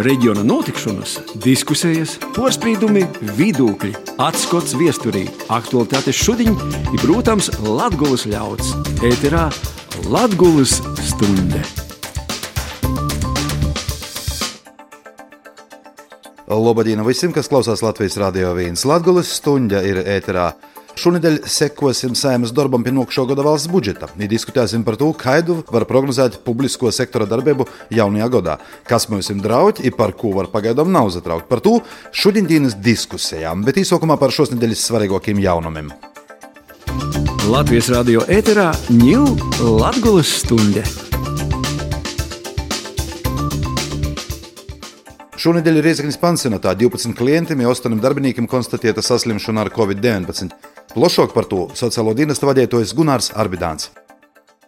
reģiona notikšanas, diskusijas, porcelāna, vidūkļi, atskats viesturī, aktualitātes šodien ir, protams, Latvijas ļauds. Ēterā Latvijas stunde! Lobadīna visiem, kas klausās Latvijas radio vīnas. Latvijas stunda ir ēterā. Šonadēļ sekosim saimas darbam pie nākamā gada valsts budžeta. Ja diskutēsim par to, kādu var prognozēt publisko sektora darbību jaunajā gadā, kas mums ir draudz, un par ko var pagaidām nav zatraukt. Par to šodienas diskusijām, bet īsākumā par šos nedēļas svarīgākiem jaunumiem. Latvijas radio ēterā ņūl Latvijas stunde. Šonadēļ Riezeknis pansionātā 12 klientiem un 8 darbiniekiem konstatēta saslimšana ar covid-19. Plašāk par to sociālo dienestu vadītājs Gunārs Arbidāns.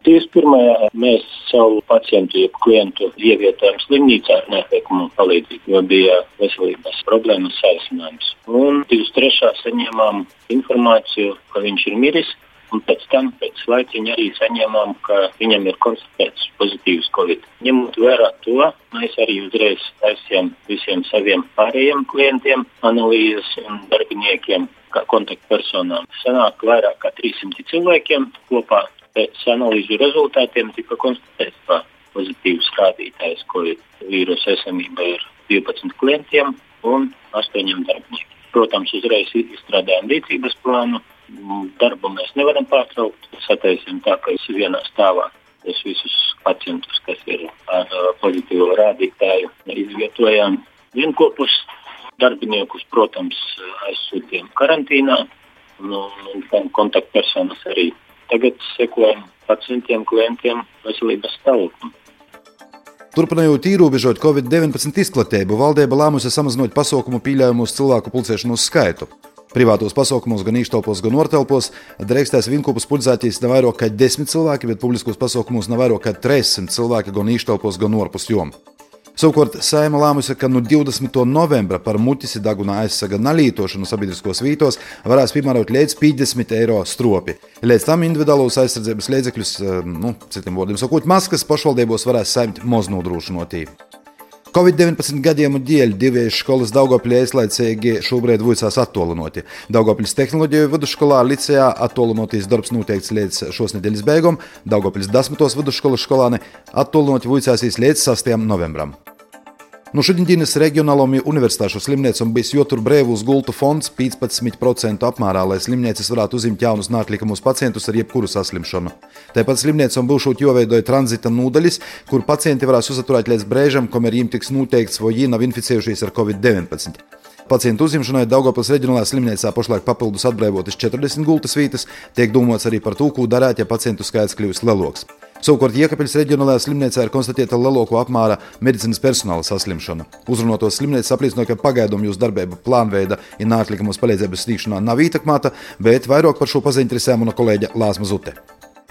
Tieši pirmajā mēs savu pacientu, jeb klientu ievietojam slimnīcā ar nepieciešamu palīdzību, jo bija veselības problēmas sācinājums. Un 23. saņēmām informāciju, ka viņš ir miris. Un pēc tam, pēc laiciņa, arī saņēmām, ka viņam ir konstatēts pozitīvs covid. Ņemot vērā to, mēs arī uzreiz taisījām visiem saviem pārējiem klientiem analīzes un darbiniekiem, kā kontaktpersonām. Sanāk vairāk kā 300 cilvēkiem kopā. Pēc analīžu rezultātiem tika konstatēts, ka pozitīvs rādītājs covid vīrusu esamība ir 12 klientiem un 8 darbiniekiem. Protams, uzreiz izstrādājām rīcības plānu darbu mēs nevaram pārtraukt. Sataisām tā, ka es vienā stāvā es visus pacientus, kas ir ar pozitīvu rādītāju, izvietojām vienopus. Darbiniekus, protams, aizsūtījām karantīnā, nu, un kontaktpersonas arī. Tagad sekojam pacientiem, klientiem veselības stāvoklim. Turpinājot ierobežot Covid-19 izplatību, valdība lēmusi samazināt pasaukumu pieļaujumu uz cilvēku pulcēšanos skaitu. Privātos pasaukumos, gan īštelpos, gan ortelpos drīkstēs vinkopus pulcēties ne vairāk kā 10 cilvēki, bet publiskos pasaukumos ne vairāk kā 300 cilvēki gan īštelpos, gan orpus jom. Savukārt Saima lēmusi, ka no 20. novembra par mutis dagunā aizsaga nalītošanu sabiedriskos vītos varēs piemērot līdz 50 eiro stropi. Līdz tam individuālos aizsardzības līdzekļus, eh, nu, citiem vārdiem sakot, maskas pašvaldībos varēs saimti moznodrošinotību. Covid-19 gadījumu dēļ divas skolas Daugopļā izlaicīgi šobrīd vicās attālinoti. Daugopļas tehnoloģiju vidusskolā licejā attālinoties darbs noteikts līdz šos nedēļas beigām, Daugopļas dasmitos vidusskolas skolāni attālinoti vicāsīs līdz 6. novembrim. Nu, šodienas reģionālajām universitāšu slimnīcām bija jotur brīvus gultu fonds 15% apmērā, lai slimnīcas varētu uzņemt jaunus nāklikamus pacientus ar jebkuru saslimšanu. Tāpat slimnīcām būšot joveidoja tranzita nodaļas, kur pacienti varēs uzturēt līdz brīžam, kamēr viņiem tiks noteikts, vai viņi nav inficējušies ar covid-19. Pacientu uzņemšanai Daugopils reģionālajā slimnīcā pašlaik papildus atbrīvotas 40 gultas vietas, tiek domāts arī par to, ko darīt, ja pacientu skaits kļūst lielāks. Savukārt Iekapļas reģionālajā slimnīcā ir konstatēta lielāko apmēra medicīnas personāla saslimšana. Uzrunātos slimnīcas apliecināja, ka pagaidām jūsu darbība plānveida un nātlikumus palīdzības sniegšanā nav ietekmēta, bet vairāk par šo paziņoja mana kolēģe Lāsma Zute.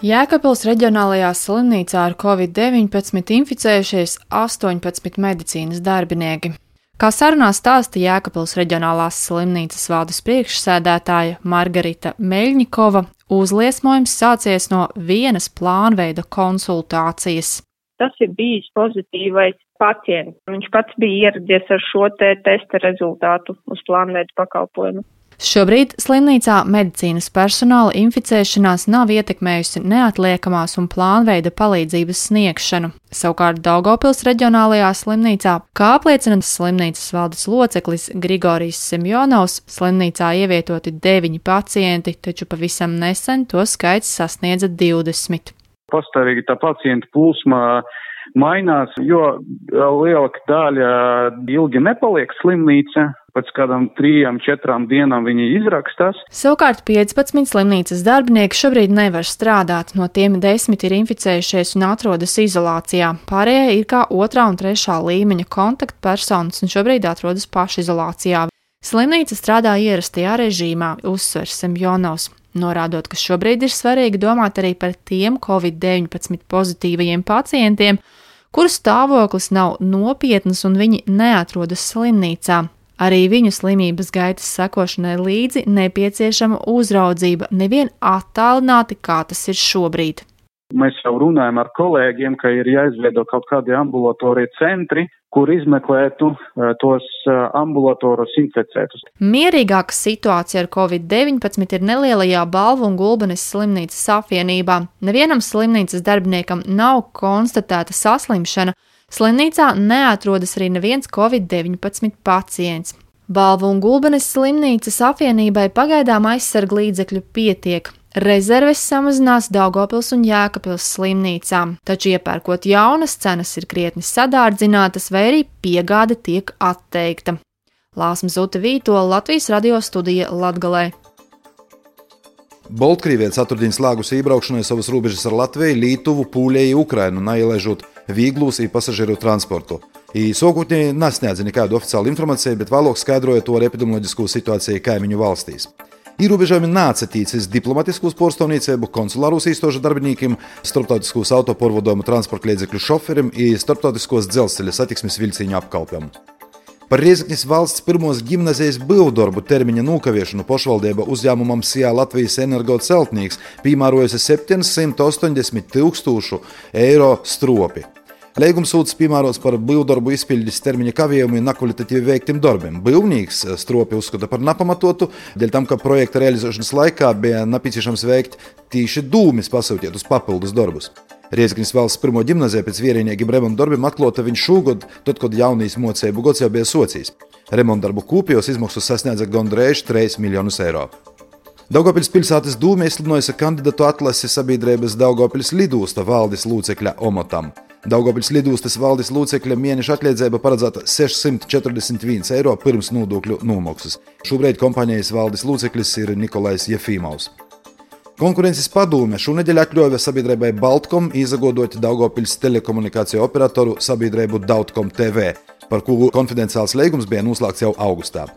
Jēkabils reģionālajā slimnīcā ar covid-19 inficējušies 18 medicīnas darbinieki. Kā sarunā stāsta Jēkabils reģionālās slimnīcas valdes priekšsēdētāja Margarita Meļņikova, Uzliesmojums sācies no vienas plānveida konsultācijas. Tas ir bijis pozitīvais pacients. Viņš pats bija ieradies ar šo te testa rezultātu uz plānveidu pakalpojumu. Šobrīd slimnīcā medicīnas personāla inficēšanās nav ietekmējusi neatliekamās un plānveida palīdzības sniegšanu. Savukārt Daugopils reģionālajā slimnīcā, kā apliecina slimnīcas valdes loceklis Grigorijs Semjonovs, slimnīcā ievietoti deviņi pacienti, taču pavisam nesen to skaits sasniedza 20. Pastāvīgi tā pacienta plūsma mainās, jo lielāka daļa ilgi nepaliek slimnīca, pēc kādām trijām, četrām dienām viņi izrakstās. Savukārt 15 slimnīcas darbinieki šobrīd nevar strādāt, no tiem 10 ir inficējušies un atrodas izolācijā. Pārējie ir kā otrā un trešā līmeņa kontaktpersonas un šobrīd atrodas pašizolācijā. Slimnīca strādā ierastajā režīmā, uzsver Semjonovs norādot, ka šobrīd ir svarīgi domāt arī par tiem Covid-19 pozitīvajiem pacientiem, kuru stāvoklis nav nopietns un viņi neatrodas slimnīcā. Arī viņu slimības gaitas sekošanai līdzi nepieciešama uzraudzība, nevien attālināti, kā tas ir šobrīd. Mēs jau runājam ar kolēģiem, ka ir jāizveido kaut kādi ambulatorie centri, kur izmeklētu uh, tos uh, ambulatorus inficētus. Mierīgāka situācija ar covid-19 ir nelielajā Balvu un Gulbenes slimnīcas apvienībā. Nevienam slimnīcas darbiniekam nav konstatēta saslimšana. Slimnīcā neatrodas arī neviens covid-19 pacients. Balvu un Gulbenes slimnīcas apvienībai pagaidām aizsarga līdzekļu pietiek. Rezerves samazinās Daugopils un Jēkabils slimnīcām, taču iepērkot jaunas cenas ir krietni sadārdzinātas vai arī piegāde tiek atteikta. Lāsma Zuta Vīto Latvijas radio studija Latgalē. Baltkrievietis atradīs slēgus iebraukšanai savas robežas ar Latviju, Lietuvu, Pūļēju, Ukrainu, naielēžot vīglus i pasažieru transportu. I sākotnēji nesniedza nekādu oficiālu informāciju, bet vēlāk skaidroja to ar epidemioloģisko situāciju kaimiņu valstīs. Ierobežojumi nāca tīcis diplomatiskos porstovniecību, konsulārus īstošu darbiniekiem, starptautiskos autoporvadojumu transporta līdzekļu šoferim un starptautiskos dzelzceļa satiksmes vilciņu apkalpam. Par Rieziknis valsts pirmos gimnazijas būvdarbu termiņa nokavēšanu pašvaldība uzņēmumam SIA Latvijas energo celtnieks piemērojusi 780 tūkstošu eiro stropi. Līgums sūdzas piemērots par būvdarbu izpildes termiņa kavējumu un nekvalitatīvi veiktiem darbiem. Būvnieks stropi uzskata par nepamatotu, dēļ tam, ka projekta realizēšanas laikā bija nepieciešams veikt tīši dūmis pasūtīt uz papildus darbus. Riezgnis valsts pirmo gimnaziju pēc vienīgiem remonta darbiem atklāta viņš šogad, tad, kad jaunīs mocēju gads jau bija socijas. Remonta darbu kūpjos izmaksas sasniedza gandrīz 3 miljonus eiro. Daugopils pilsētas dūmē izsludinājusi kandidātu atlasi sabiedrības Daugopils lidosta valdes locekļa omotam. Daugopils lidostas valdes locekļa mēneša atliedzība paredzēta 641 eiro pirms nodokļu nomaksas. Šobrīd kompānijas valdes loceklis ir Nikolais Jefīmaus. Konkurences padome šonadēļ atļāva sabiedrībai Baltkom izagodot Daugopils telekomunikāciju operatoru sabiedrību Dautkom TV, par kuru konfidenciāls līgums bija noslēgts jau augustā.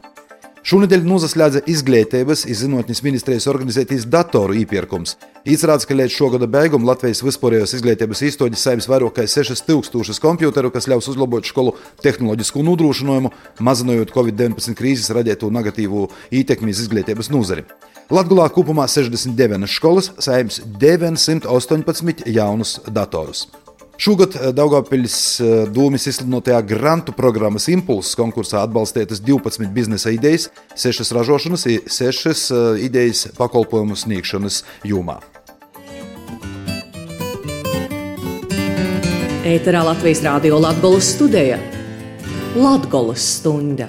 Šonadēļ nozaslēdza izglītības un zinātnes ministrijas organizētīs datoru iepirkums. Izrādās, ka līdz šā gada beigām Latvijas vispārējos izglītības īstoģis saimnes vairāk kā 6000 komputeru, kas ļaus uzlabot skolu tehnoloģisku nodrošinājumu, mazinot Covid-19 krīzes radīto negatīvu ietekmi uz izglītības nozari. Latvijā kopumā 69 skolas saimnes 918 jaunus datorus. Šogad eh, Daugopils eh, dūmis izsludinātajā grantu programmas impulses konkursā atbalstītas 12 biznesa idejas, 6 ražošanas un 6 eh, idejas pakalpojumu sniegšanas jomā. Ēterā Latvijas Rādio Latvijas studija Latvijas stunda.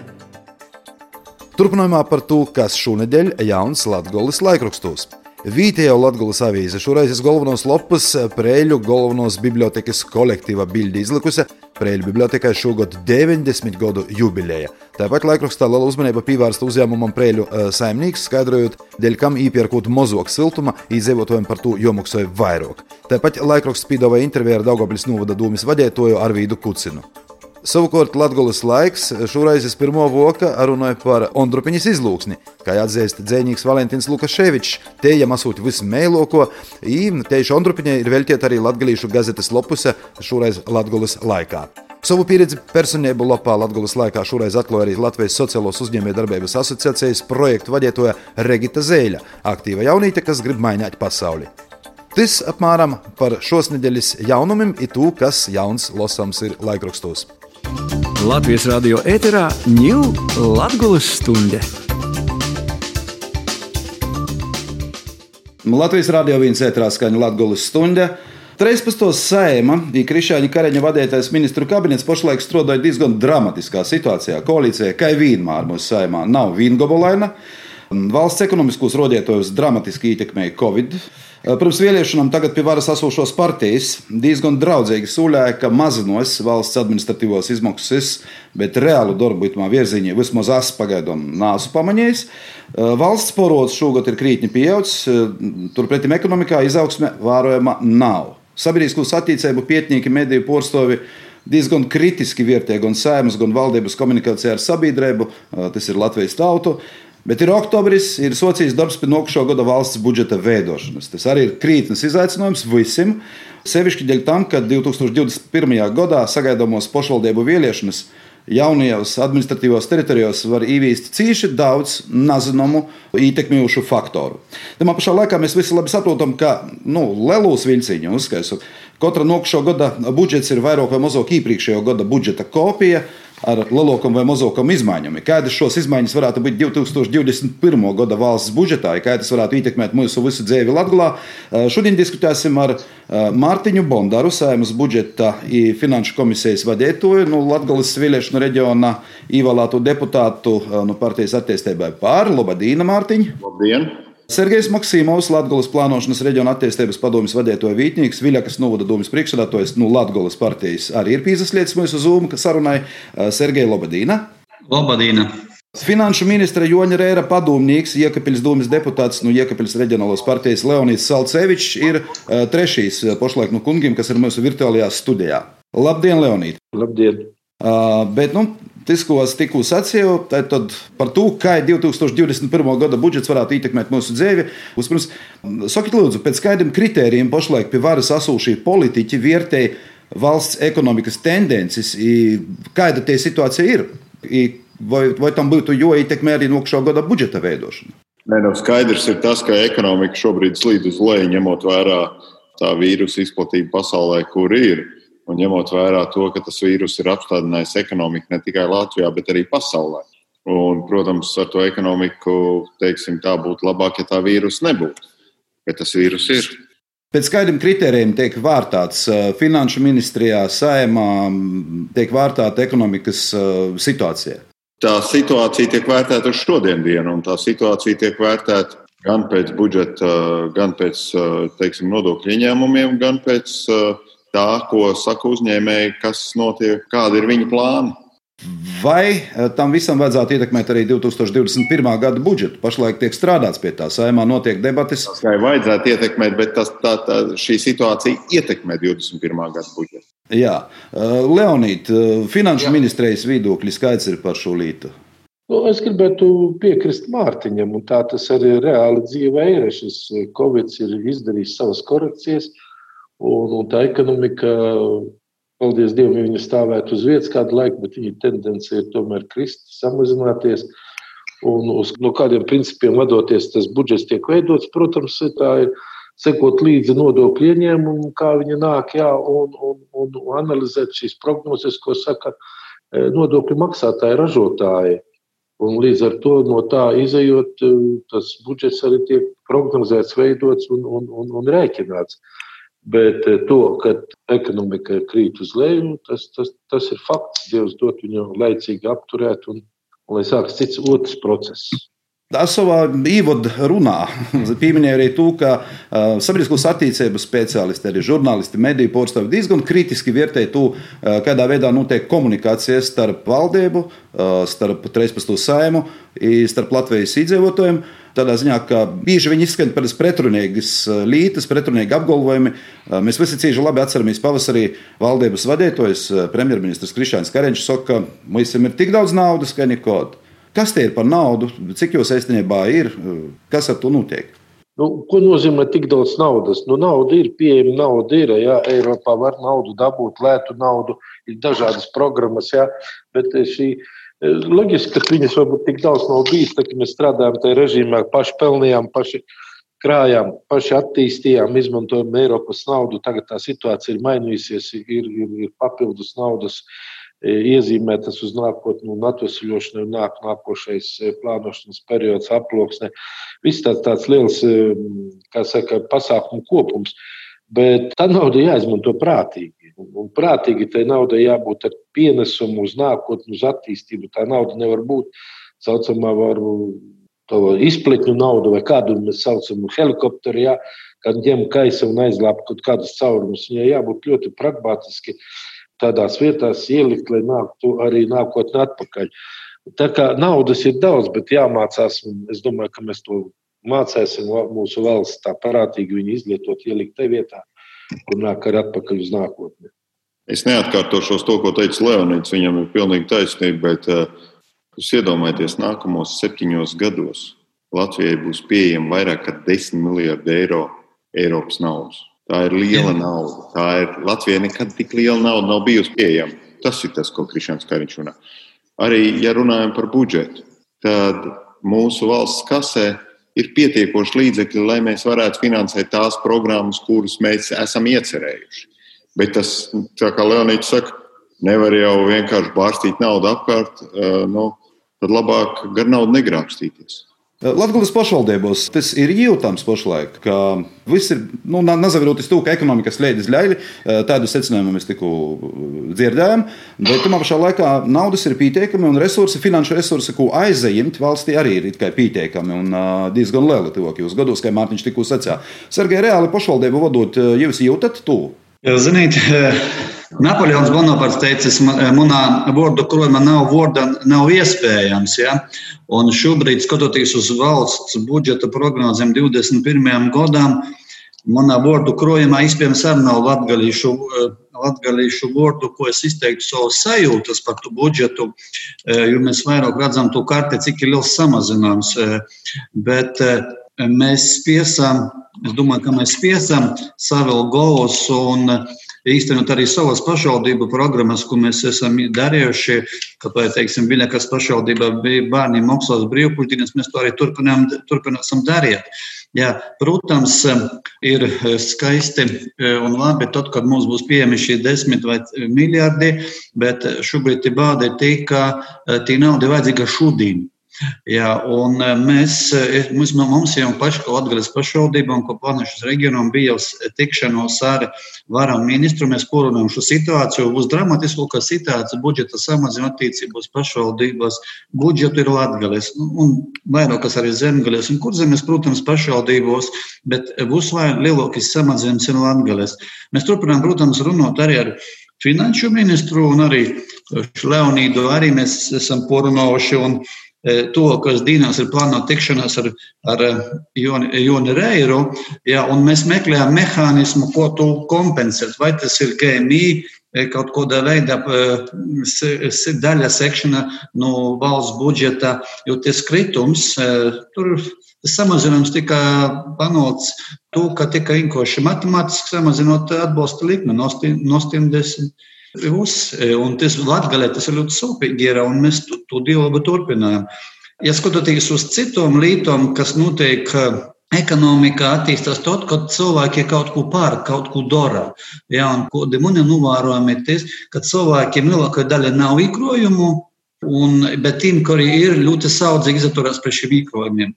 Turpinājumā par to, kas šonadēļ jauns Latvijas laikrakstos. Vītējo Latvijas avīze šoreiz ir galvenos lopas Prēļu galvenos bibliotekas kolektīva bildi izlikusi. Prēļu bibliotekai šogad 90 gadu jubileja. Tāpat laikrakstā liela uzmanība pievērsta uzņēmumam Prēļu uh, saimnieks, skaidrojot, dēļ kam īpērkot mozoku siltuma, izdzīvotājiem par to jomaksoja vairāk. Tāpat laikraksts piedāvāja interviju ar Daugopils novada domas vadītāju Arvīdu Kucinu. Savukārt Latvijas laiks šoreiz es pirmo voka runāju par Ondrupiņas izlūksni, kā atzīst dzēnīgs Valentīns Lukaševičs. Te jam asūti visu mēloko, un tieši Ondrupiņai ir veltiet arī latgalīšu gazetes lopuse šoreiz Latvijas laikā. Savu pieredzi personību lapā Latvijas laikā šoreiz atklāja arī Latvijas Sociālos uzņēmējdarbības asociācijas projektu vadītāja Regita Zēļa, aktīva jaunīte, kas grib mainīt pasauli. Tas apmēram par šos nedēļas jaunumiem ir tū, kas jauns lasāms ir laikrakstos. Latvijas radio ēterā ņūl Latvijas stunde. Latvijas radio viens ēterā skaņa Latvijas stunde. 13. sēma Krišāņa Kareņa vadītais ministru kabinets pašlaik strādāja diezgan dramatiskā situācijā. Koalīcijai, kā vienmēr mūsu sēmā, nav vīngobolaina. Valsts ekonomiskos rodētājus dramatiski ietekmēja Covid. Pirms vēlēšanām tagad pie varas esošos partijas diezgan draudzīgi sūlēja, ka mazinos valsts administratīvos izmaksas, bet reālu darbu itamā virzienā vismaz es pagaidām nāsu pamanījis. Valsts porots šogad ir krītni pieaudzis, turpretī ekonomikā izaugsme vērojama nav. Sabiedriskos attīstību pietnieki, mediju porstovi diezgan kritiski vērtē gan sēmas, gan valdības komunikācijā ar sabiedrību, tas ir Latvijas tautu. Bet ir oktobris, ir sociālais darbs pie nākošā gada valsts budžeta veidošanas. Tas arī ir krītnes izaicinājums visiem. Sevišķi dēļ tam, ka 2021. gadā sagaidāmos pašvaldību vēlēšanas jaunajos administratīvos teritorijos var īvīst cīši daudz nezināmu ietekmījušu faktoru. Tajā pašā laikā mēs visi labi saprotam, ka nu, Lelūs vilciņu uzskaisu. Katra nākošā gada budžets ir vairāk vai mazāk iepriekšējo gada budžeta kopija ar lielākām vai mazākām izmaiņām. Kādas šos izmaiņas varētu būt 2021. gada valsts budžetā, kā tas varētu ietekmēt mūsu visu dzīvi Latvijā. Šodien diskutēsim ar Mārtiņu Bondaru, Sēmas budžeta un finanšu komisijas vadītāju, no nu, Latvijas vēlēšanu reģiona ievēlētu deputātu no nu, partijas attīstībai pār. Labdien, Mārtiņ! Labdien! Sergejs Maksimovs, Latvijas plānošanas reģiona attīstības padomjas vadītāja Vītņīgs, Viļakas novada domas priekšsēdētājs, nu Latvijas partijas arī ir pīzaslietas mūsu Zoom sarunai. Sergeja Lobadīna. Lobadīna. Finanšu ministra Joņa Rēra padomnieks, Iekapils domas deputāts no nu, Iekapils reģionālās partijas Leonīds Salcevičs ir trešais pašlaik no kungiem, kas ir mūsu virtuālajā studijā. Labdien, Leonīd! Labdien! Uh, bet, nu, Tas, ko es tikko sacīju, tad par to, kā 2021. gada budžets varētu ietekmēt mūsu dzīvi. Vispirms, sakiet, lūdzu, pēc kādiem kritērijiem pašlaik pie varas asūšie politiķi vērtēja valsts ekonomikas tendences, kāda tie situācija ir? Vai, vai tam būtu jāietekmē arī nokšā gada budžeta veidošana? Nē, no skaidrs ir tas, ka ekonomika šobrīd slīd uz leju, ņemot vērā tā vīrusu izplatību pasaulē, kur ir. Un ņemot vērā to, ka tas vīrus ir apstādinājis ekonomiku ne tikai Latvijā, bet arī pasaulē. Un, protams, ar to ekonomiku teiksim, tā būtu labāk, ja tā vīrusa nebūtu. Bet tas vīrus ir. Pēc kādiem kritērijiem tiek vērtāts eh, finanšu ministrijā, saimā, tiek vērtāta ekonomikas eh, situācija? Tā situācija tiek vērtēta uz šodienas dienu, un tā situācija tiek vērtēta gan pēc budžeta, gan pēc eh, teiksim, nodokļu ieņēmumiem, gan pēc uh, tā, ko saka uzņēmēji, kas notiek, kādi ir viņa plāni. Vai eh, tam visam vajadzētu ietekmēt arī 2021. gada budžetu? Pašlaik tiek strādāts pie tā, saimā notiek debatas. Tā vajadzētu ietekmēt, bet tas, tā, tā, šī situācija ietekmē 21. gada budžetu. Jā, eh, Leonīt, eh, finanšu Jā. ministrijas viedokļi skaidrs ir par šo lītu. Nu, es gribētu piekrist Mārtiņam, un tā tas arī reāli dzīvē ir. Šis Covid ir izdarījis savas korekcijas. Uh, Un, un tā ekonomika, paldies Dievam, viņa stāvētu uz vietas kādu laiku, bet viņa tendence ir tomēr krist, samazināties. Un uz no kādiem principiem vadoties, tas budžets tiek veidots. Protams, tā ir sekot līdzi nodokļu ieņēmumu, kā viņi nāk, jā, un, un, un, un analizēt šīs prognozes, ko saka e, nodokļu maksātāji, ražotāji. Un līdz ar to no tā izējot, e, tas budžets arī tiek prognozēts, veidots un, un, un, un rēķināts. Uh, Bet eh, to, ka ekonomika krīt uz leju, tas, tas, tas ir fakts. Dievs dod viņu laicīgi apturēt, un, lai sākas cits otrs process. Tā savā īvada runā pieminēja arī to, ka uh, sabiedriskos attīstības speciālisti, arī žurnālisti, mediju pārstāvji diezgan kritiski vērtē to, uh, kādā veidā notiek komunikācija starp valdību, uh, starp 13. saimu, starp Latvijas iedzīvotājiem. Tādā ziņā, ka bieži viņi izskan par pretrunīgas lītas, pretrunīgi apgalvojumi. Mēs visi cieši labi atceramies pavasarī valdības vadītājs, premjerministrs Krišāns Kareņš saka, ka mums ir tik daudz naudas, ka nekāda. Kas tie ir par naudu? Cik jūs īstenībā ir? Kas ar to notiek? Nu, ko nozīmē tik daudz naudas? Nu, nauda ir pieejama, nauda ir. Jā, Eiropā var naudu dabūt, lētu naudu, ir dažādas programmas, jā, bet šī loģiski, ka viņas varbūt tik daudz nav bijis, tad, kad mēs strādājam tajā režīmā, paši pelnījām, paši krājām, paši attīstījām, izmantojam Eiropas naudu. Tagad tā situācija ir mainījusies, ir, ir, ir papildus naudas E, iezīmētas uz nākotni atvesļošanu, un nāk nākošais e, plānošanas periods, aploksne. Viss tāds, tāds liels, e, kā saka, pasākumu kopums. Bet tā nauda jāizmanto prātīgi. Un prātīgi tai naudai jābūt ar pienesumu uz nākotni, uz attīstību. Tā nauda nevar būt saucamā var izpletņu naudu vai kādu mēs saucam helikopteru, jā, kad ņem kaisa un aizlāp kaut kādus caurumus. Viņai jābūt ļoti pragmatiski tādās vietās ielikt, lai nāktu arī nākotnē atpakaļ. Tā kā naudas ir daudz, bet jāmācās, un es domāju, ka mēs to mācīsim mūsu valsts tā parātīgi viņu izlietot, ielikt tajā vietā, kur nāk ar atpakaļ uz nākotni. Es neatkārtošos to, ko teica Leonīds. Viņam ir pilnīgi taisnība, bet uh, jūs iedomājieties, nākamos septiņos gados Latvijai būs pieejama vairāk nekā 10 miljardi eiro Eiropas naudas. Tā ir liela nauda. Tā ir Latvijai nekad tik liela nauda nav bijusi pieejama. Tas ir tas, ko Krišņāns Kariņš runā. Arī, ja runājam par budžetu, tad mūsu valsts kasē ir pietiekoši līdzekļi, lai mēs varētu finansēt tās programmas, kuras mēs esam iecerējuši. Bet tas, kā Leonīds saka, nevar jau vienkārši bārstīt naudu apkārt. Nu, tad labāk gar naudu negrābstīties. Latvijas pašvaldībos tas ir jūtams pašlaik, ka viss ir, nu, nezavirot uz to, ka ekonomika slēdzas ļaļi, tādu secinājumu mēs tikko dzirdējām, bet tomēr pašā laikā naudas ir pietiekami un resursi, finanšu resursi, ko aizņemt valstī arī ir pietiekami un diezgan lieli tuvākajos gados, kā Mārtiņš tikko sacīja. Sergei, reāli pašvaldību vadot, jūs jūtat to? Ziniet, Napoleons Bonaparts teica, manā vārdu krājumā nav vārda, nav iespējams. Ja? Un šobrīd, skatoties uz valsts budžeta prognozēm 21. gadam, manā vārdu krājumā iespējams arī nav latgalīšu, latgalīšu vārdu, ko es izteiktu savus sajūtas par to budžetu, jo mēs vairāk redzam to karti, cik ir liels samazinājums. Bet mēs spiesam, es domāju, ka mēs spiesam savu galvas un īstenot arī savas pašvaldību programmas, ko mēs esam darījuši. Kāpēc, teiksim, Viļakas pašvaldībā bija bērniem maksās brīvpuļdienas, mēs to arī turpinām, turpināsim darīt. Jā, protams, ir skaisti un labi, tad, kad mums būs pieejami šie desmit vai miljardi, bet šobrīd ir bāde tie, ka tī nauda vajadzīga šodien. Jā, un e, mēs, e, mums, mums jau paši, kā Latvijas pašvaldībām, ko Plānošanas reģionam bija jau tikšanos ar varam ministru, mēs porunājam šo situāciju. Būs dramatiski, ka situācija budžeta samazina attiecībos pašvaldībās. Budžetu ir Latvijas, un vairākas arī zemgales un kurzemes, protams, pašvaldībos, bet būs lielākais samazinājums ir Latvijas. Mēs turpinām, protams, runāt arī ar finanšu ministru un arī Leonīdu arī mēs esam porunājuši. Un, E, tuvākajās dienās ir plānota tikšanās ar, ar e, Joni, Joni Reiru, ja, un mēs meklējam mehānismu, ko tu kompensēt. Vai tas ir GMI, kaut kādā veidā daļa sekšana no valsts budžeta, jo tas kritums, tur samazinājums tika panākts to, ka tika inkoši matemātiski samazinot atbalsta likmi no 80 Jūs, e, un tas Latvijā tas ir ļoti sūpīgi, ir, un mēs to dialogu turpinām. Ja skatoties uz citām lietām, kas notiek ekonomikā, attīstās tad, kad cilvēki kaut ko pērk, kaut ko dara. Ja, un ko mani novērojami ir tas, ka cilvēkiem lielākā daļa nav īkrojumu, un, bet tiem, kuri ir ļoti saudzīgi izturās pret šiem īkrojumiem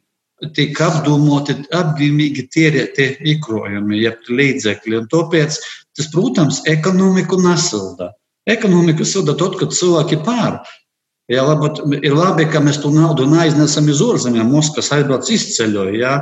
tiek apdomoti, apdomīgi tērēti ikrojumi, jeb līdzekļi. Un tāpēc tas, protams, ekonomiku nesilda. Ekonomiku silda tad, kad cilvēki pērk. Ja, labi, ir labi, ka mēs to naudu neaiznesam uz ārzemēm. Moskavas aizbrauc izceļoja, ja,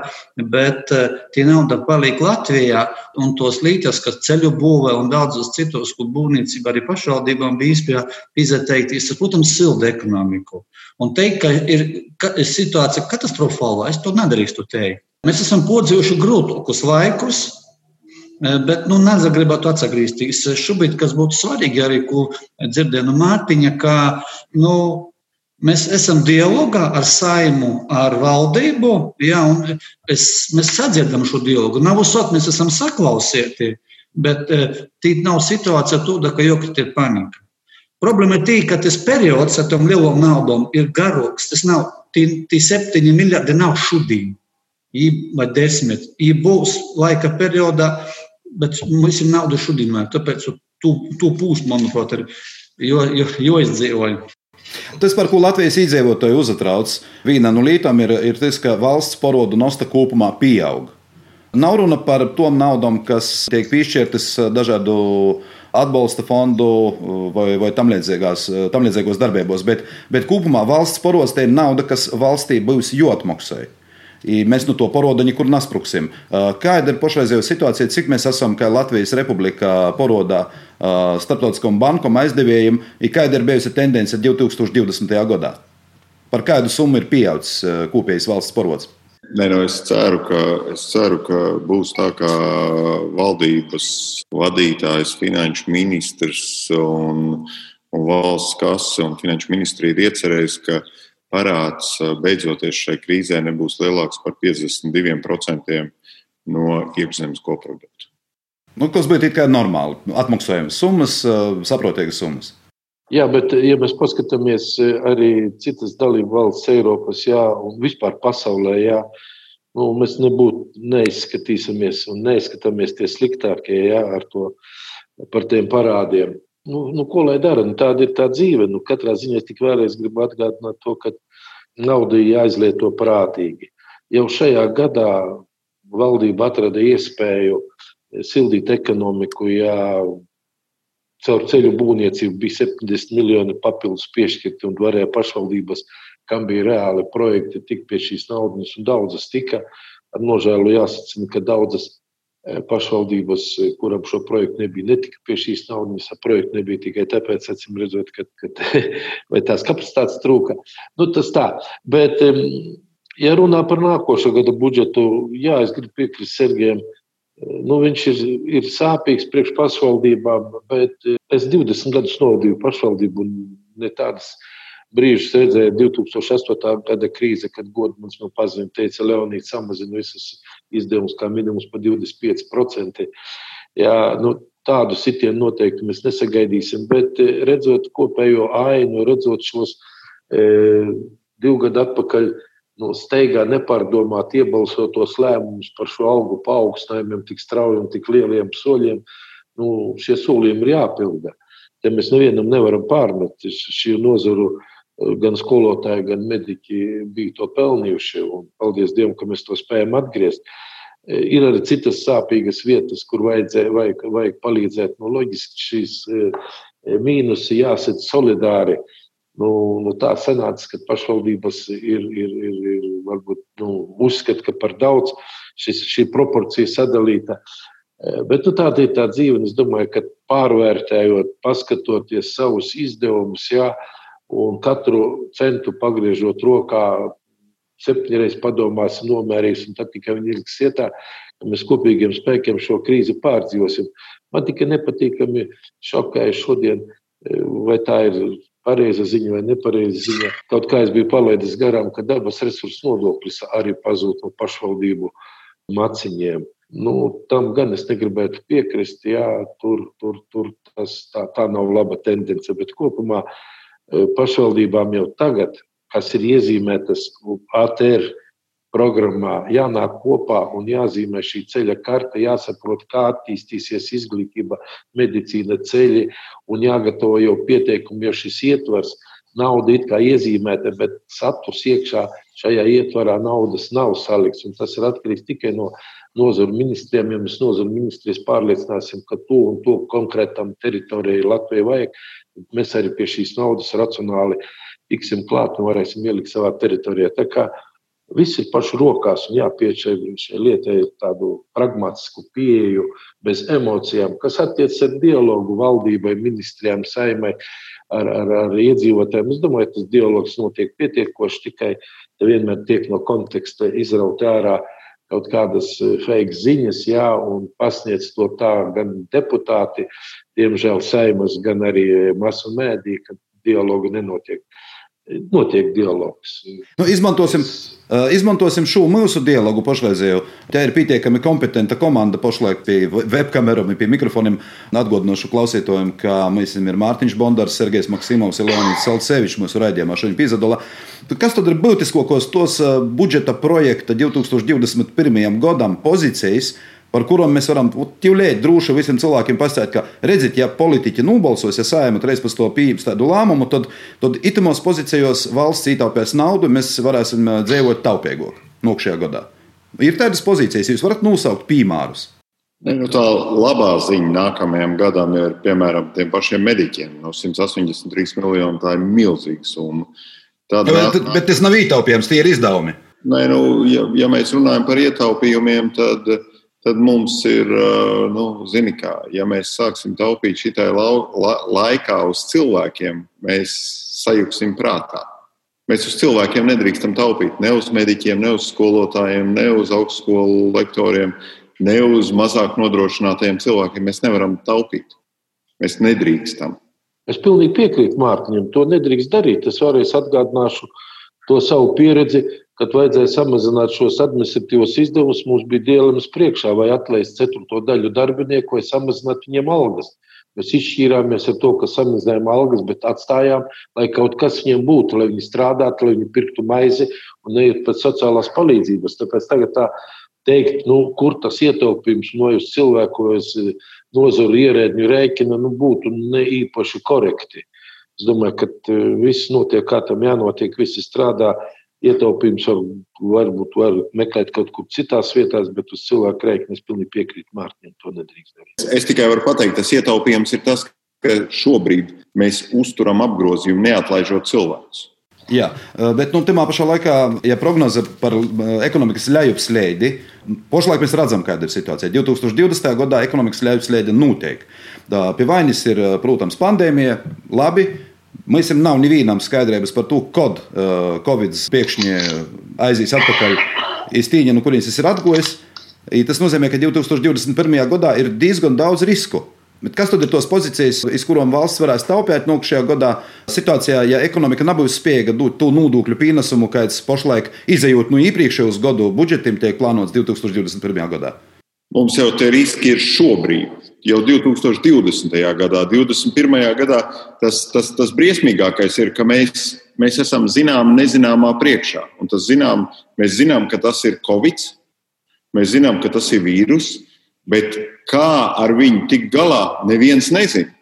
bet uh, tie nauda paliek Latvijā. Un tos līdzekļus, kas ceļu būvē un daudzos citos, kur būvniecība arī pašvaldībām bija iespēja izteikties, tas, protams, silda ekonomiku. Un teikt, ka ir ka situācija katastrofāla, es to nedrīkstu teikt. Mēs esam podzījuši grūtākus laikus, Eh, bet nu, negribētu atgriezties. Šobrīd, kas būtu svarīgi, arī ko dzirdēju no Mārtiņa, ka nu, mēs esam dialogā ar saimu, ar valdību, ja, un es, mēs sadzirdam šo dialogu. Nav uzsot, mēs esam saklausīti, bet tī nav situācija tāda, ka jokti ir panika. Problēma ir tā, ka tas periods ar tām lielām naudām ir garāks. Tas nav, tie septiņi miljardi nav šodien, vai desmit. Ja būs laika periodā, bet mums ir nauda šodien, tāpēc tu, tu pūst, manuprāt, ir, jo, jo, jo es dzīvoju. Tas, par ko Latvijas iedzīvotāji uztrauc, viena no lietām ir, ir tas, ka valsts porodu nosta kopumā pieaug. Nav runa par tom naudām, kas tiek piešķirtas dažādu atbalsta fondu vai, vai tam, tam līdzīgos darbībos, bet, bet kopumā valsts porods te ir nauda, kas valstī būs jāatmaksā. Mēs no to poroda nekur nespruksim. Kāda ir pašreizējā situācija, cik mēs esam kā Latvijas republikā porodā starptautiskam bankam aizdevējiem, ir kāda ir bijusi tendence 2020. gadā? Par kādu summu ir pieaudzis kopējais valsts porods? Nē, no es, ceru, ka, es ceru, ka būs tā, ka valdības vadītājs, finanšu ministrs un, un valsts kase un finanšu ministrija ir iecerējis, ka uh, parāds beidzoties šai krīzē nebūs lielāks par 52% no iekšzemes koprodukta. Nu, kas būtu kā normāli? Atmaksājums summas, saprotīgas summas. Jā, bet, ja mēs paskatāmies arī citas dalību valsts Eiropas, jā, un vispār pasaulē, jā, nu, mēs nebūtu neizskatīsimies un neizskatāmies tie sliktākie jā, ar to, par tiem parādiem. Nu, nu, ko lai dara? Nu, tāda ir tā dzīve. Nu, katrā ziņā es tik vēlreiz gribu atgādināt to, ka naudu jāizlieto prātīgi. Jau šajā gadā valdība atrada iespēju sildīt ekonomiku, ja caur ceļu būvniecību bija 70 miljoni papildus piešķirti un varēja pašvaldības, kam bija reāli projekti, tikt pie šīs naudas, un daudzas tika. Ar nožēlu jāsacina, ka daudzas pašvaldības, e, kuram šo projektu nebija, netika pie šīs naudas. Projekts nebija tikai tāpēc, acīm redzot, ka, ka tās kapacitātes trūka. Nu, tas tā. Bet, ja runā par nākošo gada budžetu, jā, es gribu piekrist Sergejam. Nu, viņš ir, ir sāpīgs priekš pašvaldībām, bet es 20 gadus novadīju pašvaldību un ne tādas brīžus redzēju 2008. gada krīze, kad godmans man paziņoja, teica, Leonīds samazina visus izdevumus kā minimums par 25%. Jā, nu, tādu sitienu noteikti mēs nesagaidīsim, bet redzot kopējo ainu, redzot šos e, divu gadu atpakaļ nu, steigā nepārdomāt iebalsotos lēmumus par šo algu paaugstinājumiem, tik straujiem, tik lieliem soļiem, nu, šie solījumi ir jāpilda. Te mēs nevienam nevaram pārmet. Šī nozaru gan skolotāji, gan mediķi bija to pelnījuši. Paldies Dievam, ka mēs to spējam atgriezt. Ir arī citas sāpīgas vietas, kur vajadzēja, vajag, vajag palīdzēt. Nu, loģiski šīs eh, mīnusi jāsadz solidāri. Uh, Nu, nu tā sanāca, ka pašvaldības ir, ir, ir, ir varbūt, nu, uzskata, ka par daudz šis, šī proporcija sadalīta. Eh, bet nu, tāda ir tā dzīve. Es domāju, ka pārvērtējot, paskatoties savus izdevumus, jā, un katru centu pagriežot rokā, septiņreiz padomāsim, nomērīsim, tad tikai viņi ilgs ietā, ka mēs kopīgiem spēkiem šo krīzi pārdzīvosim. Man tikai nepatīkami šokēja šodien, eh, vai tā ir pareiza ziņa vai nepareiza ziņa. Kaut kā es biju palaidis garām, ka dabas resursu nodoklis arī pazūd no pašvaldību maciņiem. Nu, tam gan es negribētu piekrist. Jā, tur tur, tur tas, tā, tā nav laba tendence. Bet kopumā e, pašvaldībām jau tagad, kas ir iezīmētas ATR programmā, jānāk kopā un jāzīmē šī ceļa karte, jāsaprot, kā attīstīsies izglītība, medicīna, ceļi un jāgatavo jau pieteikumi, jo šis ietvers nauda it kā iezīmēta, bet saturs iekšā šajā ietvarā naudas nav salikts. Tas ir atkarīgs tikai no nozaru ministriem. Ja mēs nozaru ministrijas pārliecināsim, ka to un to konkrētam teritorijai Latvijai vajag, mēs arī pie šīs naudas racionāli tiksim klāt un varēsim ielikt savā teritorijā. Tā kā Viss ir pašu rokās un jāpiešķir šai, lietai tādu pragmatisku pieeju, bez emocijām, kas attiecas ar dialogu valdībai, ministrijām, saimai, ar, ar, ar iedzīvotājiem. Es domāju, tas dialogs notiek pietiekoši, tikai vienmēr tiek no konteksta izraut ārā kaut kādas eh, fake ziņas, jā, un pasniedz to tā gan deputāti, diemžēl saimas, gan arī masu mēdī, ka dialogu nenotiek notiek dialogs. Nu, izmantosim, uh, izmantosim šo mūsu dialogu pašreizējo. Tā ir pietiekami kompetenta komanda pašlaik pie webkamerām, pie mikrofoniem. Atgādināšu klausītājiem, ka mēs esam Mārtiņš Bondars, Sergejs Maksimovs, Leonīds Salcevičs mūsu raidījumā šodien piedalās. Kas tad ir būtiskākos tos budžeta projekta 2021. gadam pozīcijas? Par kurām mēs varam tīvlēt droši visiem cilvēkiem pastāstīt, ka, redziet, ja politiķi nobalsos, ja sājama reiz par to pieņems tādu lēmumu, tad, tad itimos pozīcijos valsts ietaupēs naudu, mēs varēsim dzīvot taupīgāk nākamajā gadā. Ir tādas pozīcijas, jūs varat nosaukt piemērus. Nu tā labā ziņa nākamajam gadam ir, piemēram, tiem pašiem mediķiem. No 183 miljoniem tā ir milzīga summa. Tad, bet, bet, bet tas nav ietaupījums, tie ir izdevumi. Nē, nu, ja, ja mēs runājam par ietaupījumiem, tad uh, tad mums ir, nu, zini, kā, ja mēs sāksim taupīt šitai lau, la, laikā uz cilvēkiem, mēs sajuksim prātā. Mēs uz cilvēkiem nedrīkstam taupīt. Ne uz mediķiem, ne uz skolotājiem, ne uz augstskolu lektoriem, ne uz mazāk nodrošinātajiem cilvēkiem. Mēs nevaram taupīt. Mēs nedrīkstam. Es pilnīgi piekrītu Mārtiņam. To nedrīkst darīt. Es vēlreiz atgādināšu to savu pieredzi kad vajadzēja samazināt šos administratīvos izdevumus, mums bija dilemmas priekšā, vai atlaist ceturto daļu darbinieku, vai samazināt viņiem algas. Mēs izšķīrāmies ar to, ka samazinājām algas, bet atstājām, lai kaut kas viņiem būtu, lai viņi strādātu, lai viņi pirktu maizi un neiet pēc sociālās palīdzības. Tāpēc tagad tā teikt, nu, kur tas ietaupījums no jūs cilvēku, es nozaru ierēdņu rēķina, nu, būtu ne īpaši korekti. Es domāju, ka e, viss notiek, kā tam jānotiek, visi strādā. Ietaupījums var, varbūt var meklēt kaut kur citās vietās, bet uz cilvēku rēķina es pilnīgi piekrītu Mārtiņam. To nedrīkst darīt. Es tikai varu pateikt, tas ietaupījums ir tas, ka šobrīd mēs uzturam apgrozījumu, neatlaižot cilvēkus. Jā, bet nu, tajā pašā laikā, ja prognoze par ekonomikas lejupslēdi, pašlaik mēs redzam, kāda ir situācija. 2020. gadā ekonomikas lejupslēde notiek. Pie vainas ir, protams, pandēmija, labi, Mums nav nevienam skaidrības par to, kad uh, Covid pēkšņi aizies atpakaļ uz tīņa, no kurienes tas ir atgojis. Tas nozīmē, ka 2021. gadā ir diezgan daudz risku. Bet kas tad ir tos pozīcijas, iz kurām valsts varēs taupīt nākamajā gadā? Situācijā, ja ekonomika nebūs spējīga dot to nodokļu pienesumu, kāds pašlaik izējot no iepriekšējos gadu budžetiem, tiek plānots 2021. gadā. Mums jau tie riski ir šobrīd jau 2020. gadā, 2021. gadā tas, tas, tas briesmīgākais ir, ka mēs, mēs esam zinām, nezināmā priekšā. Zinām, mēs zinām, ka tas ir Covid, mēs zinām, ka tas ir vīrus, bet kā ar viņu tikt galā, neviens nezina.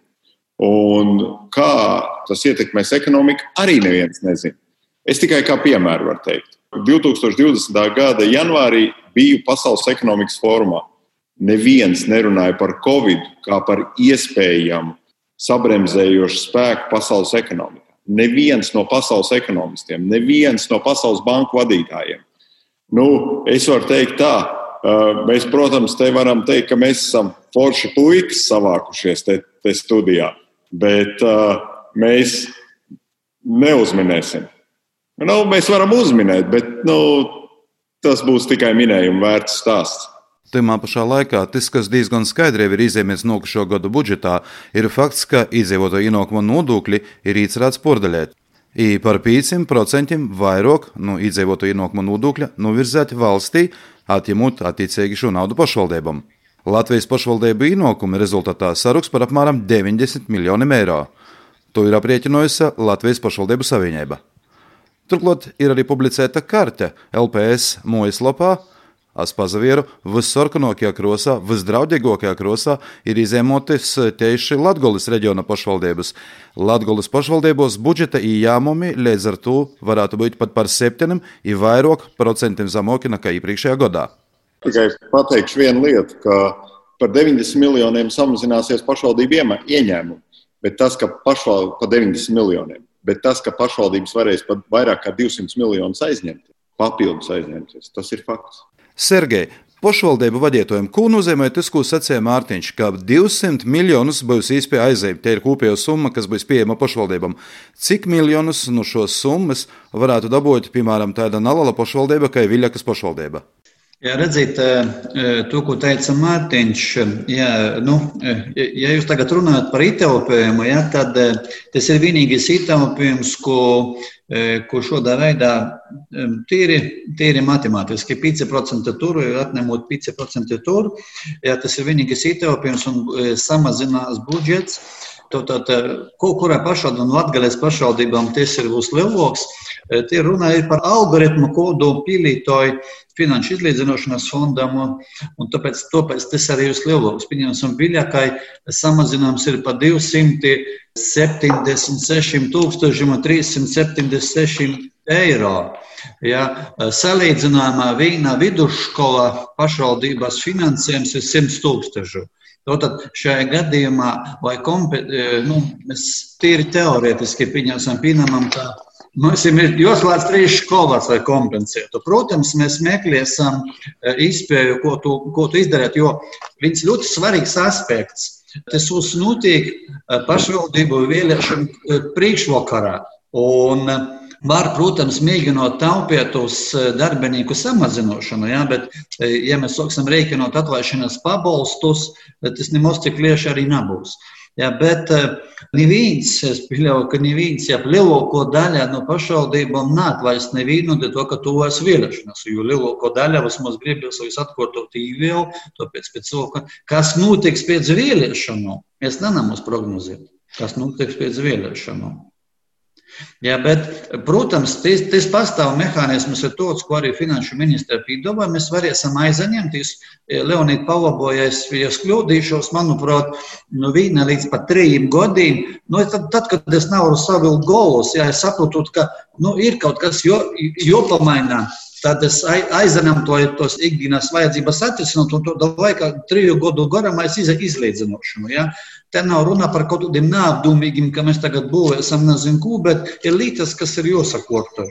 Un kā tas ietekmēs ekonomiku, arī neviens nezina. Es tikai kā piemēru varu teikt. 2020. gada janvārī biju Pasaules ekonomikas fórumā neviens nerunāja par Covid kā par iespējamu sabremzējošu spēku pasaules ekonomikā. Neviens no pasaules ekonomistiem, neviens no pasaules banku vadītājiem. Nu, es varu teikt, tā, mēs, protams, te varam teikt, ka mēs esam forši puikas savākušies te, te studijā, bet mēs neuzminēsim. Nu, mēs varam uzminēt, bet nu, tas būs tikai minējuma vērts stāsts. Tajā pašā laikā tas, kas diezgan skaidri ir izņēmies nākošo gadu budžetā, ir fakts, ka iedzīvotāju ienākuma nodokļi ir īcerēts pordaļēt. I par 5% vairāk no iedzīvotāju ienākuma nodokļa novirzēti valstī, atņemot attiecīgi šo naudu pašvaldībām. Latvijas pašvaldību ienākumi rezultātā saruks par apmēram 90 miljoniem eiro. To ir aprēķinājusi Latvijas pašvaldību savienība. Turklāt ir arī publicēta karte LPS mājaslapā, Aspazavieru vissarkanākajā krosā, visdraudzīgākajā krosā ir izēmotis tieši Latvijas reģiona pašvaldības. Latvijas pašvaldībos budžeta ieņēmumi līdz ar to varētu būt pat par septiņiem, ir vairāk procentiem zemāki nekā iepriekšējā gadā. Tikai pateikšu vienu lietu, ka par 90 miljoniem samazināsies pašvaldību ieņēmumi, bet tas, ka pašvaldības par 90 miljoniem, bet tas, ka pašvaldības varēs pat vairāk kā 200 miljonus aizņemt, papildus aizņemties, tas ir fakts. Sergei, pašvaldību vadītājiem, ko nozīmē tas, ko sacīja Mārtiņš, ka 200 miljonus būs īstenībā aizējumi. Tie ir kopējā summa, kas būs pieejama pašvaldībām. Cik miljonus no šos summas varētu dabūt, piemēram, tāda Nalala pašvaldība, kā Viļakas pašvaldība? Jā, redziet, to, ko teica Mārtiņš, jā, nu, ja jūs tagad runājat par ietaupījumu, jā, tad tas ir vienīgais ietaupījums, ko, ko šādā veidā tīri, tīri matemātiski 5% tur, atņemot 5% tur, jā, tas ir vienīgais ietaupījums un samazinās budžets. Tātad, ko kurai pašvaldībām, Latvijas pašvaldībām tas ir būs lielāks, tie runāja par algoritmu kodu pīlītoju finanšu izlīdzināšanas fondam, un, un tāpēc, tāpēc tas arī ir lielāks. Pieņemsim, Viļakai samazinājums ir par 276 376 eiro. Ja, salīdzinājumā viena vidusskola pašvaldības finansējums ir 100 tūkstoši. Tātad šajā gadījumā, vai kompe, nu, mēs tīri teorētiski pieņemsim, pieņemam, ka Mums ir jāslēdz trīs skolas, lai kompensētu. Protams, mēs meklēsim e, izpēju, ko tu, ko tu izdarīt, jo viens ļoti svarīgs aspekts. Tas mums notiek e, pašvaldību vēlēšanu e, priekšvakarā. Un, Var, protams, mēģinot taupīt uz darbinieku samazināšanu, ja, bet, ja mēs sāksim rēķinot atlaišanas pabalstus, tas nemaz tik lieši arī nebūs. Ja, bet neviens, es pieļauju, ka neviens, ja lielāko daļu no pašvaldībām neatlaist nevienu no to, ka tuvojas vēlēšanas, jo lielāko daļu vismaz gribas viņus atkārtot īvēl, tāpēc pēc to, kas notiks pēc vēlēšanām, mēs nenam uz prognozēt, kas notiks pēc vēlēšanām. Ja, bet, protams, tas, tas pastāv mehānisms, ir tāds, ko arī finanšu ministra piedāvā. Mēs varēsim aizņemties. Leonīds palabojas, ja es kļūdīšos, manuprāt, no viena līdz pat trījiem gadiem. Nu, tad, tad, kad es nevaru savilkt golus, ja es saprotu, ka nu, ir kaut kas jopamainā. Jo tad es aizņemu to, tos ikdienas vajadzības atrisināt, un to laikā triju gadu garumā es izlīdzināšanu. Ja? Te nav runa par kaut kādiem neapdomīgiem, ka mēs tagad būvēsim nezinu ko, bet ir lietas, kas ir jāsakorto.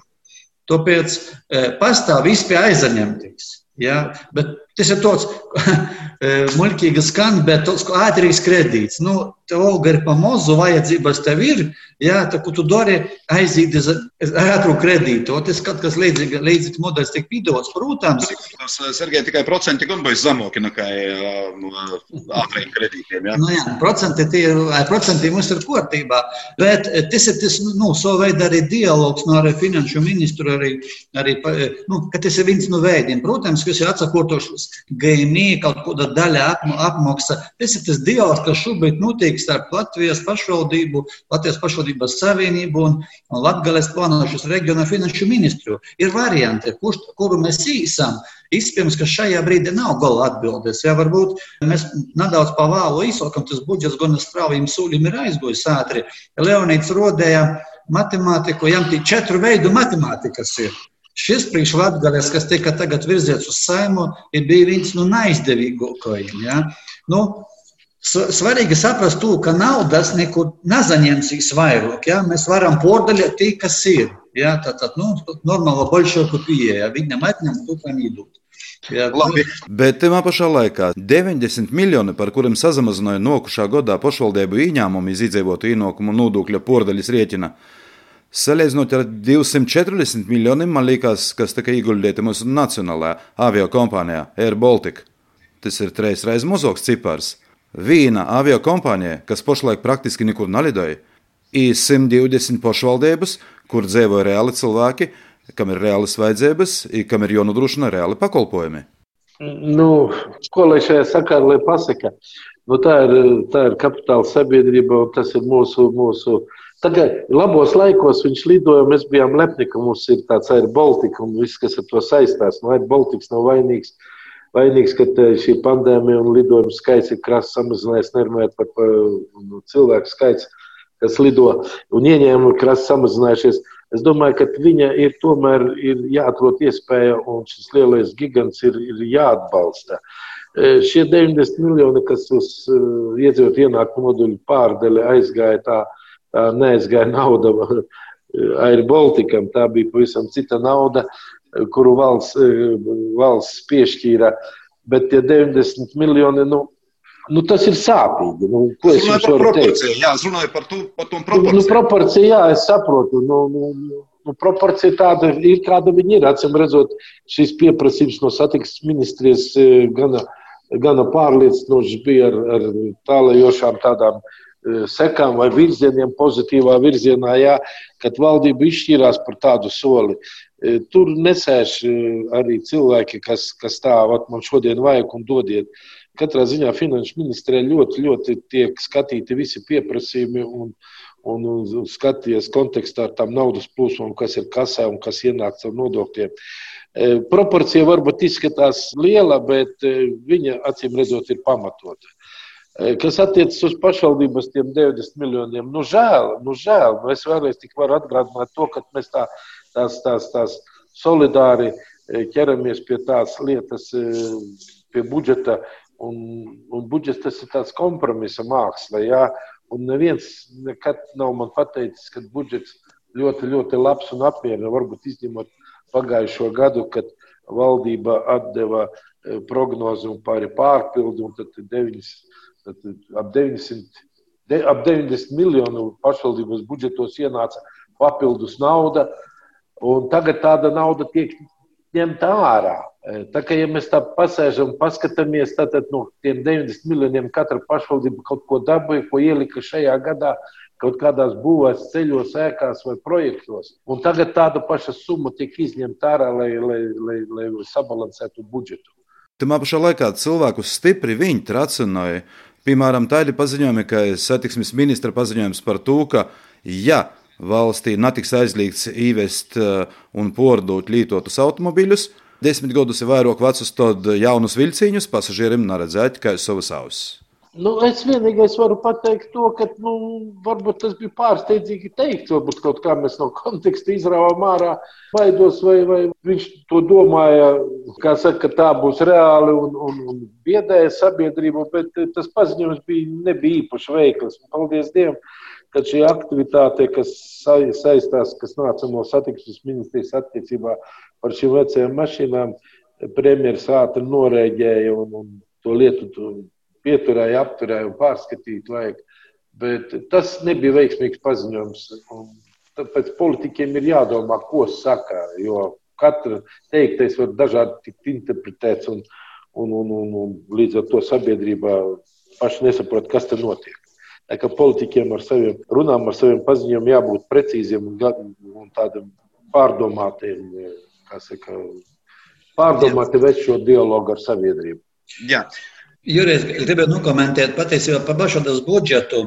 Tāpēc e, pastāv izpēja aizņemties. Ja? Bet tas ir tāds muļķīgi skan, bet ātrīgs kredīts. Nu, tev alga ir pa mazu, vajadzības tev ir, jā, tā, ko tu dari, aiziet uz ātru kredītu. Tas kaut kas līdzīgs, līdzīgs modelis tiek piedāvāts, protams. Tas, Sergei, tikai procenti gan būs zemāki nekā no ātriem kredītiem, jā? Nu, jā, procenti, tie, procenti mums ir kārtībā, bet tas ir tas, nu, savu veidu arī dialogs no arī finanšu ministru, arī, arī nu, ka tas ir viens no veidiem. Protams, kas ir atsakotošs GMI, kaut kāda daļa apmaksa. Tas ir tas dialogs, kas šobrīd notiek starp Latvijas pašvaldību, Latvijas pašvaldības savienību un, Latvijas plānošanas reģiona finanšu ministru. Ir varianti, kurš, kuru mēs īsam. Iespējams, ka šajā brīdī nav gala atbildes. Ja, varbūt mēs nedaudz pavālu īsokam, tas budžets gan straujiem sūļiem ir aizgojis ātri. Leonīts rodēja matemātiku, jām tie četru veidu matemātikas ir. Šis priekšlatgales, kas tika tagad virzīts uz saimu, ir bija viens no naizdevīgākajiem. Ja? Nu, Svarīgi saprast, to, ka naudas nekur nezaņemsīs vairāk. Ja? Mēs varam pordaļot tie, kas ir. Ja? Tā tad nu, normāla bolšoku pieeja. Viņam atņemt to, kam iedot. Jā, Labi. Bet tajā pašā laikā 90 miljoni, par kuriem samazināja nokušā gadā pašvaldību ieņēmumu izdzīvotu ienākumu nodokļa pordaļas rēķina, salīdzinot ar 240 miljoniem, man liekas, kas tika ieguldīti mūsu nacionālajā avio kompānijā Air Baltica. Tas ir trīs reizes mazāks cipars. Viena avio kompānija, kas pašlaik praktiski nekur nelidoja, ir 120 pašvaldības, kur dzīvo reāli cilvēki, kam ir reālas vajadzības, kam ir jānodrošina reāli pakalpojumi. Nu, ko lai šajā sakarā pasaka? Nu, tā, ir, tā ir kapitāla sabiedrība, un tas ir mūsu. mūsu Tagad, labos laikos viņš lidoja, mēs bijām lepni, ka mums ir tāds Air Baltica un viss, kas ar to saistās. No nu, Air Baltica nav vainīgs vainīgs, ka šī pandēmija un lidojumu skaits ir krasi samazinājies, nerunājot par, par nu, cilvēku skaits, kas lido un ieņēmumi krasi samazinājušies. Es domāju, ka viņa ir tomēr ir jāatrod iespēja, un šis lielais gigants ir, ir jāatbalsta. E, šie 90 miljoni, kas uz uh, iedzīvot ienākumu noduļu pārdeli aizgāja, tā, tā neaizgāja nauda Air Baltikam, tā bija pavisam cita nauda. Uh, kuru valsts, valsts piešķīra. Bet tie 90 miljoni, nu, nu tas ir sāpīgi. Nu, ko es jums varu teikt? Jā, es runāju par, tu, par to proporciju. Nu, proporcija, jā, es saprotu. Nu, nu, nu, proporcija tāda ir, kāda viņa ir. Acīm redzot, šīs pieprasījums no satiksmes ministrijas e, gana, gana pārliecinošs bija ar, ar tālajošām tādām e, sekām vai virzieniem, pozitīvā virzienā, jā, kad valdība izšķīrās par tādu soli. E, tur nesēž e, arī cilvēki, kas, kas tā, vat, man šodien vajag un dodiet. Katrā ziņā finanšu ministrē ļoti, ļoti tiek skatīti visi pieprasījumi un, un, skaties kontekstā ar tām naudas plūsmām, kas ir kasē un kas ienāks ar nodokļiem. E, proporcija varbūt izskatās liela, bet viņa acīm redzot ir pamatota. Kas attiecas uz pašvaldības tiem 90 miljoniem, nu žēl, nu žēl. Nu es vēlreiz tik varu atgādināt to, ka mēs tā tās, tās, tās solidāri e, ķeramies pie tās lietas, e, pie budžeta. Un, un budžets tas ir tāds kompromisa māksla. Jā, un neviens nekad nav man pateicis, ka budžets ļoti, ļoti labs un apmierina. Varbūt izņemot pagājušo gadu, kad valdība atdeva e, prognozi un pāri pārpildu, un tad 9, tad ap 900. De, ap 90 miljonu pašvaldības budžetos ienāca papildus nauda. Un tagad tāda nauda tiek ņemt ārā. Tā kā ja mēs tā pasēžam, paskatāmies, tad no tiem 90 miljoniem katra pašvaldība kaut ko dabūja, ko ielika šajā gadā kaut kādās būvēs, ceļos, ēkās vai projektos. Un tagad tāda paša summa tiek izņemta ārā, lai, lai, lai, lai sabalansētu budžetu. Tamā pašā laikā cilvēkus stipri viņi tracināja. Piemēram, tādi paziņojumi, ka satiksmes ministra paziņojums par to, ka ja valstī netiks aizliegts īvest un pārdot lietotus automobiļus, desmit gadus ir vairāk vecus, tad jaunus vilciņus pasažieriem neredzēt tikai savas ausis. Nu, es vienīgais varu pateikt to, ka nu, varbūt tas bija pārsteidzīgi teikt, varbūt kaut kā mēs no konteksta izrāvām ārā baidos, vai, vai viņš to domāja, saka, ka tā būs reāli un, un, un biedēja sabiedrību, bet tas paziņojums bija, nebija īpaši veikls. Paldies Dievam! Tad šī aktivitāte, kas saistās, kas nāca no satiksmes ministrijas attiecībā par šīm vecajām mašīnām, premjeras ātri norēģēja un, un to lietu pieturēja, apturēja un pārskatīja. Vajag. Bet tas nebija veiksmīgs paziņojums. Tāpēc politiķiem ir jādomā, ko saka. Jo katra teiktais var dažādi tikt interpretēts, un, un, un, un, un līdz ar to sabiedrībā paši nesaprot, kas tur notiek. Tā kā politiķiem ar saviem runām, ar saviem paziņojumiem jābūt precīziem un, un tādiem pārdomātiem, kā saka, pārdomāti vest šo dialogu ar sabiedrību. Jā. Jurijs, gribēju nokomentēt patiesībā par bažotas budžetu.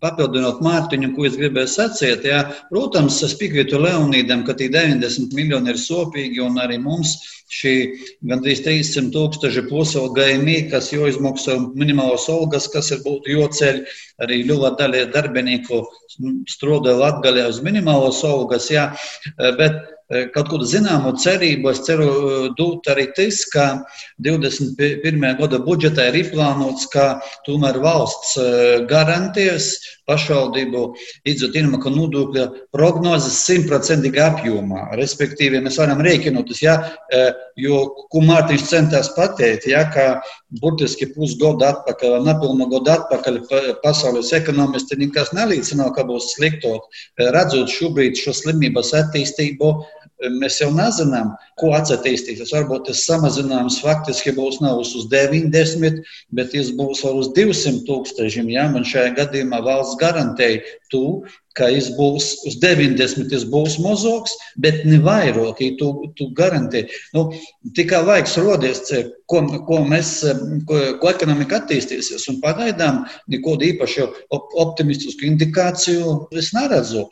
Papildinot Mārtiņu, ko es gribēju sacīt, jā, protams, es piekrītu Leonīdam, ka tie 90 miljoni ir sopīgi un arī mums šī gandrīz 300 tūkstoši pusalgājumi, kas jāizmaksā minimālos algas, kas ir būtu joceļ, arī ļoti daļa darbinieku strādāja Latgaļā uz minimālos algas, jā, bet kaut kādu zināmu cerību. Es ceru, dot arī tas, ka 21. gada budžetā ir izplānots, ka tomēr valsts garantēs pašvaldību ienākumu nodokļa prognozes simtprocentīgā apjomā. Respektīvi, mēs varam rēķinoties, ja, jo, ko Mārtiņš centās pateikt, ja, ka burtiski pusgadu atpakaļ, nepilnu gadu atpakaļ pasaules ekonomisti nekas nelīdzināja, ka būs sliktot. Redzot šobrīd šo slimības attīstību, mēs jau nezinām, ko attīstīsies. Varbūt tas samazinājums faktiski būs nevis uz 90, bet tas būs uz 200 tūkstošiem. Ja? Man šajā gadījumā valsts garantēja to, ka tas būs uz 90, tas būs mazāks, bet ne vairāk. Tu, tu garantē, nu, tikai laiks rodies, ko, ko mēs, ko, ko ekonomika attīstīsies. Un pagaidām nekādu īpašu optimistisku indikāciju es neredzu.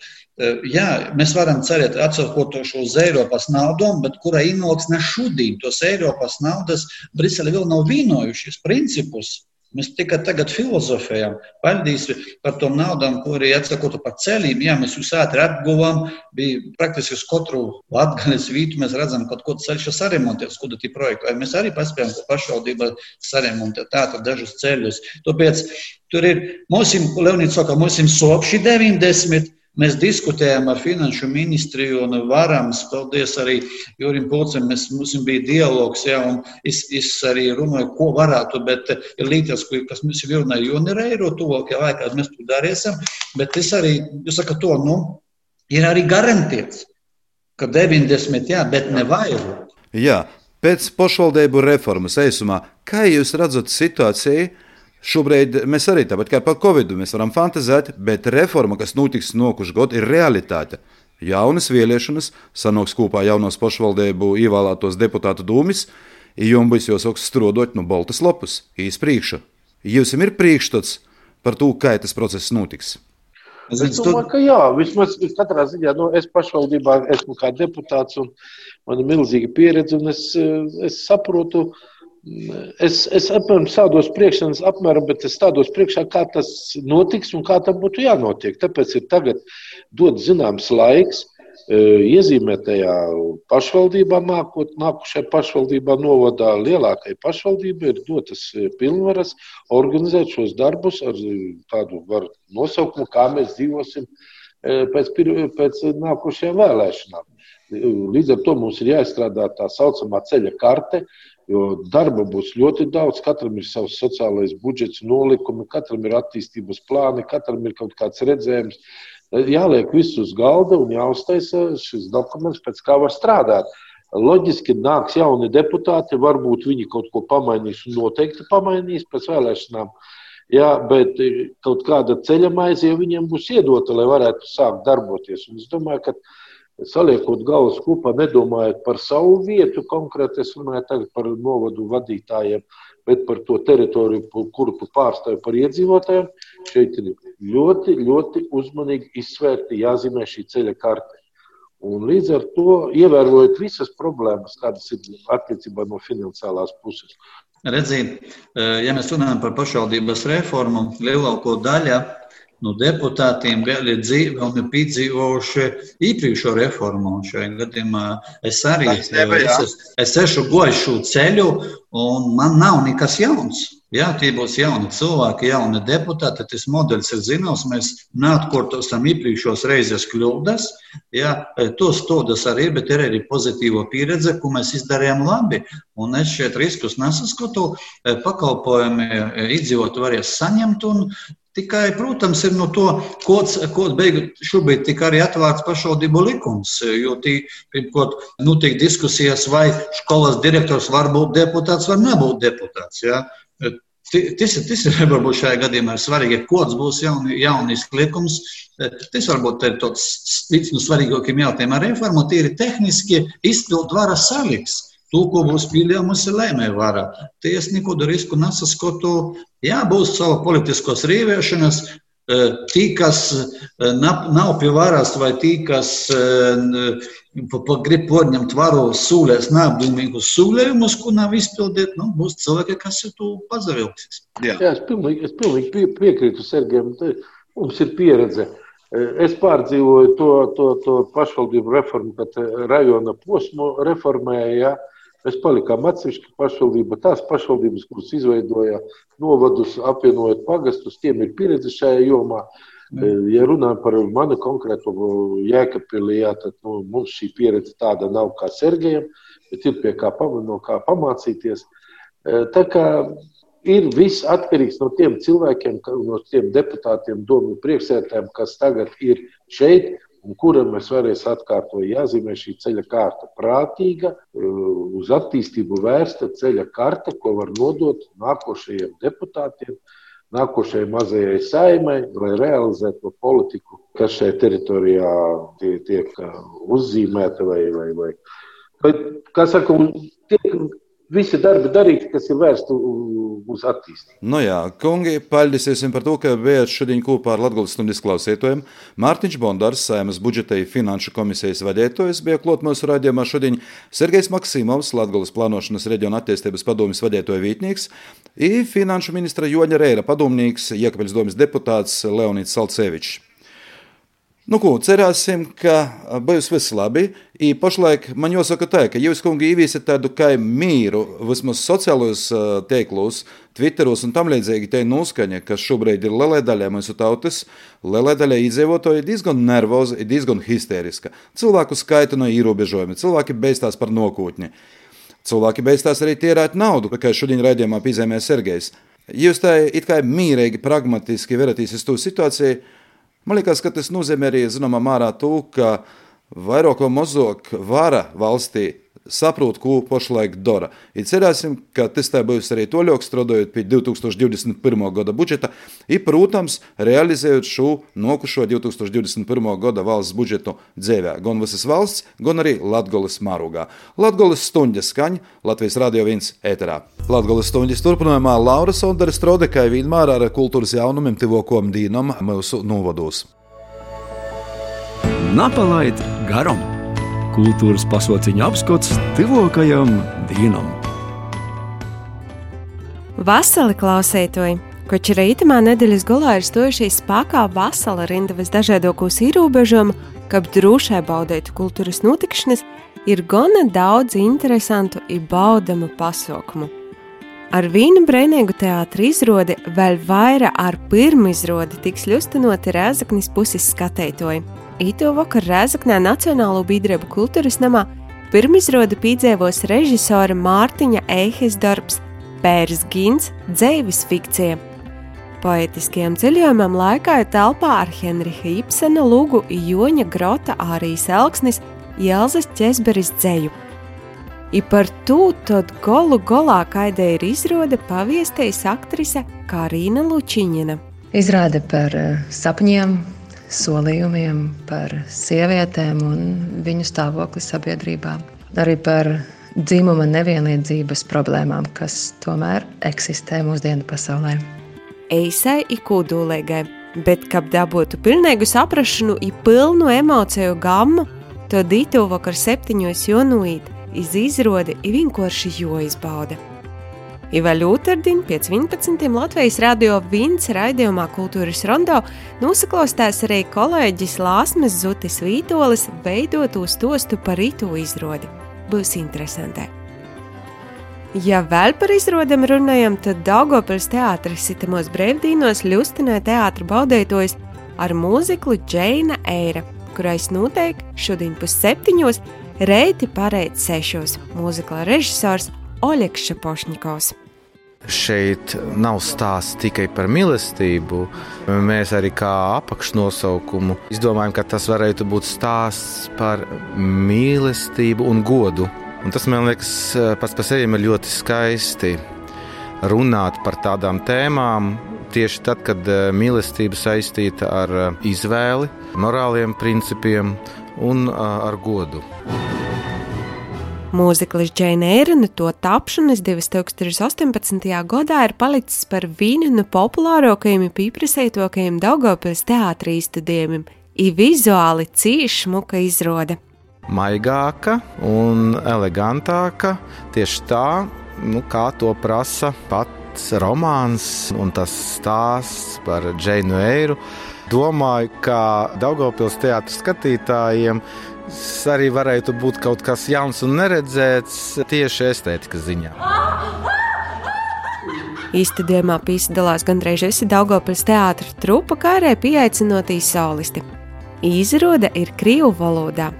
Jā, mēs varam cerēt, atsakotošu uz Eiropas naudām, bet kura inoksne šodien tos Eiropas naudas Brisele vēl nav vienojušies principus. Mēs tikai tagad filozofējam, paldies par tom naudām, ko arī atsakotu par ceļiem. Jā, mēs jūs ātri atguvām, bija praktiski uz katru latgaļas vītu, mēs redzam, ka kaut ko ceļš saremontēts, kudu tī projektu. Vai mēs arī paspējam, ko pašvaldība saremontēt tātad dažus ceļus. Tāpēc tur ir, mums, Leonīts saka, mums ir sopši 90, Mēs diskutējām ar Finanšu ministriju un varams, paldies arī Jurim Pulcem, mēs, mums bija dialogs, jā, un es, es arī runāju, ko varētu, bet ir līdzās, kas mums ir runāja, jo ir eiro tuvākajā laikā, mēs to darīsim, bet es arī, jūs sakat to, nu, ir arī garantēts, ka 90, jā, bet ne vairāk. Jā, pēc pašvaldību reformas eisumā, kā jūs redzat situāciju? Šobrīd mēs arī tāpat kā par Covid varam fantāzēt, bet reforma, kas notiks nokušu gadu, ir realitāte. Jaunas vēlēšanas, sanāks kopā jaunos pašvaldību ievēlētos deputātu dūmis, jums būs jāsaka strodot no Baltas lapas, īsi priekšā. Jums ir priekšstats par to, kā tas process notiks. Es domāju, ka jā, vismaz katrā ziņā, nu, es pašvaldībā esmu kā deputāts un man ir milzīga pieredze, un es, es saprotu, uh, Es, es apmēram stādos priekšā, apmēram, bet es stādos priekšā, kā tas notiks un kā tam būtu jānotiek. Tāpēc ir tagad dot zināms laiks e, iezīmētajā pašvaldībā, nākot, nākušajā pašvaldībā, novadā lielākai pašvaldībai ir dotas e, pilnvaras organizēt šos darbus ar tādu nosaukumu, kā mēs dzīvosim e, pēc, pēc nākošajām vēlēšanām. Līdz ar to mums ir jāizstrādā tā saucamā ceļa karte, Jo darba būs ļoti daudz, katram ir savs sociālais budžets, nolikumi, katram ir attīstības plāni, katram ir kaut kāds redzējums. Jāliek viss uz galda un jāuztaisa šis dokuments, pēc kā var strādāt. Loģiski nāks jauni deputāti, varbūt viņi kaut ko pamainīs un noteikti pamainīs pēc vēlēšanām. Jā, bet kaut kāda ceļa maize jau viņiem būs iedota, lai varētu sākt darboties. Un es domāju, ka saliekot galvas kopā, nedomājot par savu vietu konkrēti, es runāju tagad par novadu vadītājiem, bet par to teritoriju, kuru tu pārstāvi par iedzīvotājiem, šeit ir ļoti, ļoti uzmanīgi izsvērti jāzīmē šī ceļa karte. Un līdz ar to ievērojot visas problēmas, kādas ir attiecībā no finansiālās puses. Redzīt, ja mēs runājam par pašvaldības reformu, lielāko daļu no deputātiem vēl ir dzīvi un ir piedzīvojuši iepriekšējo reformu. Šajā gadījumā es arī es, es ešu gojušu ceļu, un man nav nekas jauns. Jā, tie būs jauni cilvēki, jauni deputāti. Tas modelis ir zināms. Mēs neatkārtosim iepriekšējos reizes kļūdas. Jā, tos stūdas arī bet ir arī pozitīva pieredze, ko mēs izdarījām labi. Un es šeit riskus nesaskatu. Pakalpojumi iedzīvot varēs saņemt. Tikai, protams, ir no to, kods, kods beigu šobrīd tika arī atvērts pašvaldību likums, jo tī, pirmkārt, notiek diskusijas, vai skolas direktors var būt deputāts vai nebūt deputāts. Ja? Tas, tas ir varbūt šajā gadījumā svarīgi, ja kods būs jauni, jaunis likums. Tas varbūt ir viens no svarīgākajiem jautājumiem ar reformu. Tīri tehniski izpildu vara saliks. To, ko būs pieļāvusi lēmēja vara. Tie es nekādu risku nesaskatu. Jā, būs sava politiskos rīvēšanas, Tī, kas nav, nav pie varas, vai tī, kas grib porņemt varu sūlēs, neapdomīgus sūlējumus, ko nav izpildīt, nu, būs cilvēki, kas ir to pazavilksies. Jā, Jā es pilnīgi, es pilnīgi pie, piekrītu Sergejam. Mums ir pieredze. Es pārdzīvoju to, to, to pašvaldību reformu, kad rajona posmu reformēja. Ja? Mēs palikām atsevišķi pašvaldība. Tās pašvaldības, kuras izveidoja novadus, apvienojot pagastus, tiem ir pieredze šajā jomā. Mm. Ja runājam par manu konkrēto jēkapili, jā, tad nu, mums šī pieredze tāda nav kā Sergejam, bet ir pie kā, no kā pamācīties. E, tā kā ir viss atkarīgs no tiem cilvēkiem, no tiem deputātiem, domu priekšsētājiem, kas tagad ir šeit un kuram mēs varēsim atkārtot jāzīmē šī ceļa kārta. Prātīga, uh, uz attīstību vērsta ceļa karta, ko var nodot nākošajiem deputātiem, nākošajai mazajai saimai, lai realizētu to politiku, kas šajā teritorijā tiek uh, uzzīmēta vai, vai, vai. Bet, kā saka, tiek visi darbi darīti, kas ir vērsti uz attīstību. Nu jā, kungi, paldies par to, ka bijāt šodien kopā ar Latvijas stundas klausītājiem. Mārtiņš Bondars, Saimas budžeta finanšu komisijas vadītājs, bija klāt mūsu raidījumā šodien Sergejs Maksimovs, Latvijas plānošanas reģiona attīstības padomjas vadītāja vītnieks, un finanšu ministra Joņa Reira padomnieks, Iekapils domas deputāts Leonīts Salcevičs. Nu, ko, cerēsim, ka būs viss labi. I pašlaik man jāsaka tā, ka jūs, kungi, ievīsiet tādu kā mīru vismaz sociālajos tīklos, Twitteros un tam līdzīgi te noskaņa, kas šobrīd ir lielai daļai mūsu tautas, lielai daļai iedzīvotāji ir diezgan nervoza, ir diezgan histēriska. Cilvēku skaita no ierobežojumi, cilvēki beigstās par nokūtni. Cilvēki beigstās arī tērēt naudu, kā šodien raidījumā piezīmē Sergejs. Jūs tā it kā mīrīgi, pragmatiski veraties uz to situāciju, Man liekas, ka tas nozīmē arī zināmā mērā to, ka vairāk vai mazāk vara valstī saprot, ko pašlaik dara. Ir cerēsim, ka tas tā būs arī toļāk strādājot pie 2021. gada budžeta, ir, protams, realizējot šo nokušo 2021. gada valsts budžetu dzīvē, gan visas valsts, gan arī Latgolas mārūgā. Latgolas stundas skaņa Latvijas Radio 1 ēterā. Latgolas stundas turpinājumā Laura Sondara Strodekai vienmēr ar kultūras jaunumiem tivokom dīnam mūsu novados. Napalaid garam! Kultūras pasauciņa apskats tuvākajam dienam. Vasarī klausētoji! Koč rītamā nedēļas galā ir stojušies spēkā vasara rindavas dažādākos ierobežojumu, kad drošai baudētu kultūras notikšanas, ir gana daudz interesantu un baudamu pasaukumu. Ar vīnu brīvīgu teātrī izrādi vēl vairāk ar pirmu izrādi tiks ļustinoti Rēzaknis puses skatētoji. Īto vakar Rēzaknē Nacionālo biedrību kultūras namā pirmizrādi piedzīvos režisora Mārtiņa Eihes darbs Pērs Gins - dzīves fikcija. Poetiskajam ceļojumam laikā ir telpā ar Henriha Ibsena lūgu Joņa Grota Ārijas Elksnis Jelzas Česberis dzēju. I par to tad golu golā kaidē ir izrāde paviestējas aktrise Karina Lučiņina. Izrāde par eh, sapņiem, solījumiem, par sievietēm un viņu stāvokli sabiedrībā. Arī par dzimuma nevienlīdzības problēmām, kas tomēr eksistē mūsdienu pasaulē. Eisai ir kūdulīgai, bet, kad dabūtu pilnīgu saprāšanu, ir pilnu emociju gammu, to dītu vakar septiņos iz izrādi ir vienkārši joizbauda. Iva Ļūtardien pēc 11. Latvijas radio Vīns raidījumā Kultūras rondo nosaklaustās arī kolēģis Lāsmas Zutis Vītolis veidot uz tostu par rītu izrādi. Būs interesanti. Ja vēl par izrādēm runājam, tad Daugopils teātris sitamos brīvdīnos ļustināja teātra baudētojs ar mūziklu Džeina Eira, kurais noteikti šodien pusseptiņos reiti pareizi sešos mūzikla režisors Oļegs Šapošņikovs. Šeit nav stāsts tikai par mīlestību. Mēs arī kā apakšnosaukumu izdomājam, ka tas varētu būt stāsts par mīlestību un godu. Un tas man liekas, pats par sevi ir ļoti skaisti runāt par tādām tēmām. Tieši tad, kad eh, mīlestība saistīta ar eh, izvēli, morāliem principiem un eh, ar godu. Mūziklis Džeina Eirena to tapšanas 2018. gadā ir palicis par vienu no populārākajiem un pieprasītākajiem Daugopils teātrī izstudējumiem, ir vizuāli cīši smuka izrāde. Maigāka un elegantāka tieši tā, nu, kā to prasa pats romāns un tas stāsts par Džeinu Eiru. Domāju, ka Daugopils teātris skatītājiem arī varētu būt kaut kas jauns un neredzēts tieši estētikas ziņā. Īstenībā piedalās gandrīz visi Daugopils teātris trupa, kā arī pieaicinotīs solisti. Izrāde ir krievu valodā.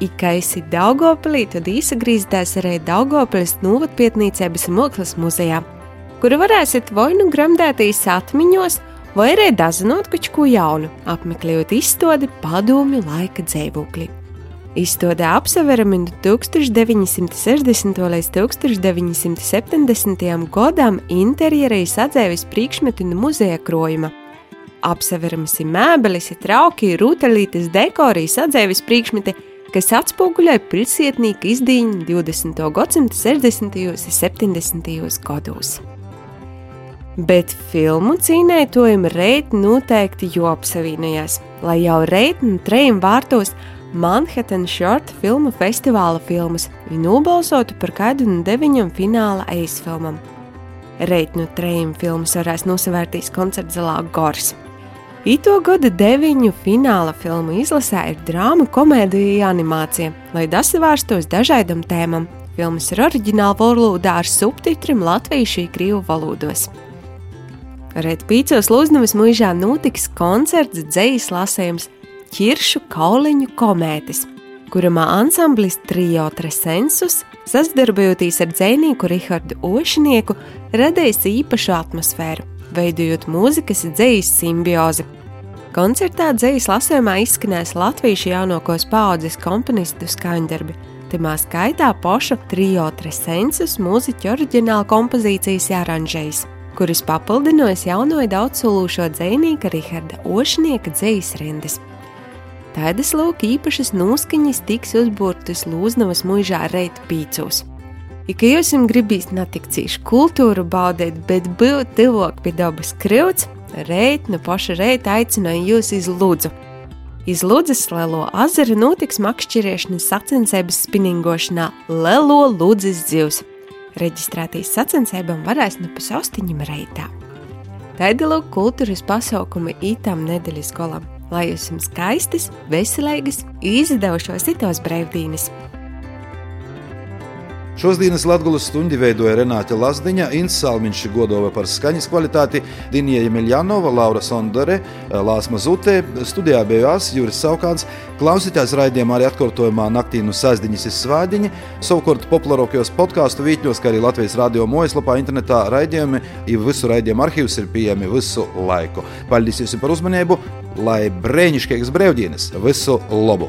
Ikā esi Daugopilī, tad īsagrīzties arī Daugopils novatpietnīcības mākslas muzejā, kuru varēsiet vai nu gremdētīs atmiņos, vai arī dazinot kaut ko jaunu, apmeklējot izstādi padomju laika dzīvokļi. Izstādē apseverami no 1960. līdz 1970. gadam interjerā sadzēvis priekšmeti no muzeja krojuma. Apseveramas ir mēbeles, trauki, rūtelītes, dekorijas, sadzēvis priekšmeti, kas atspoguļoja pilsētnieku izdīņu 20. gadsimta 60. un 70. gados. Bet filmu cīnētojumi reit noteikti jau apsevienojās, lai jau reit no trejiem vārtos Manhattan Short filmu festivāla filmas un nobalsotu par kādu no deviņiem fināla eisfilmam. Reit no trījiem filmas varēs nosavērtīs koncerta Zelā Gors. Ito gada deviņu fināla filmu izlasē ir drāma, komēdija animācija, lai dasavārstos dažādam tēmam. Filmas ir oriģināla valodā ar subtitriem latviešu un krievu valodos. Rēt Pīcos Lūznavas mūžā notiks koncerts, dzējas lasējums ķiršu kauliņu komētis, kurumā ansamblis Trio Tresensus, sadarbojoties ar dzinīku Rihardu Ošinieku, radījis īpašu atmosfēru, veidojot mūzikas dzīs simbiozi. Koncertā dzīs lasījumā izskanēs latviešu jaunākos paudzes komponistu skaņdarbi, timā skaitā pošu Trio Tresensus mūziķu oriģināla kompozīcijas jāranžējas kuras papildinājas jauno daudzsolūšo dzinīka Riharda Ošnieka dzīslas rindas. Tādas lūk īpašas noskaņas tiks uzbūrtas Lūznavas mūžā reit pīcūs. Ja jūs gribīs ne tik cīši kultūru baudīt, bet būt tuvāk pie dabas krūts, reit no paša reita aicināju jūs iz Lūdzu. Iz Lūdzes Lelo azaru notiks makšķeriešanas sacensības spinningošanā Lelo Lūdzes dzīvs. Reģistrētīs sacensībām varēs no pasaustiņam reitā. Tāda lūk kultūras pasaukumi ītām nedēļas golam lai jums skaistas, veselīgas, izdevušos citos brīvdienas. Šodienas Latvijas stundi veidoja Renāte Lazdiņa, Inns Salmiņš godova par skaņas kvalitāti, Dinija Miljanova, Laura Sondore, Lāsma Zutē, studijā bija Ās, Juris Saukāns, klausītājs raidījumā arī atkārtojumā naktī no sēzdiņas ir svādiņi, savukārt populārākajos podkāstu vītļos, kā arī Latvijas radio mojaslapā internetā raidījumi, ir visu raidījumu arhīvs ir pieejami visu laiku. Paldies jums par uzmanību, lai brēnišķīgas brīvdienas, visu labu!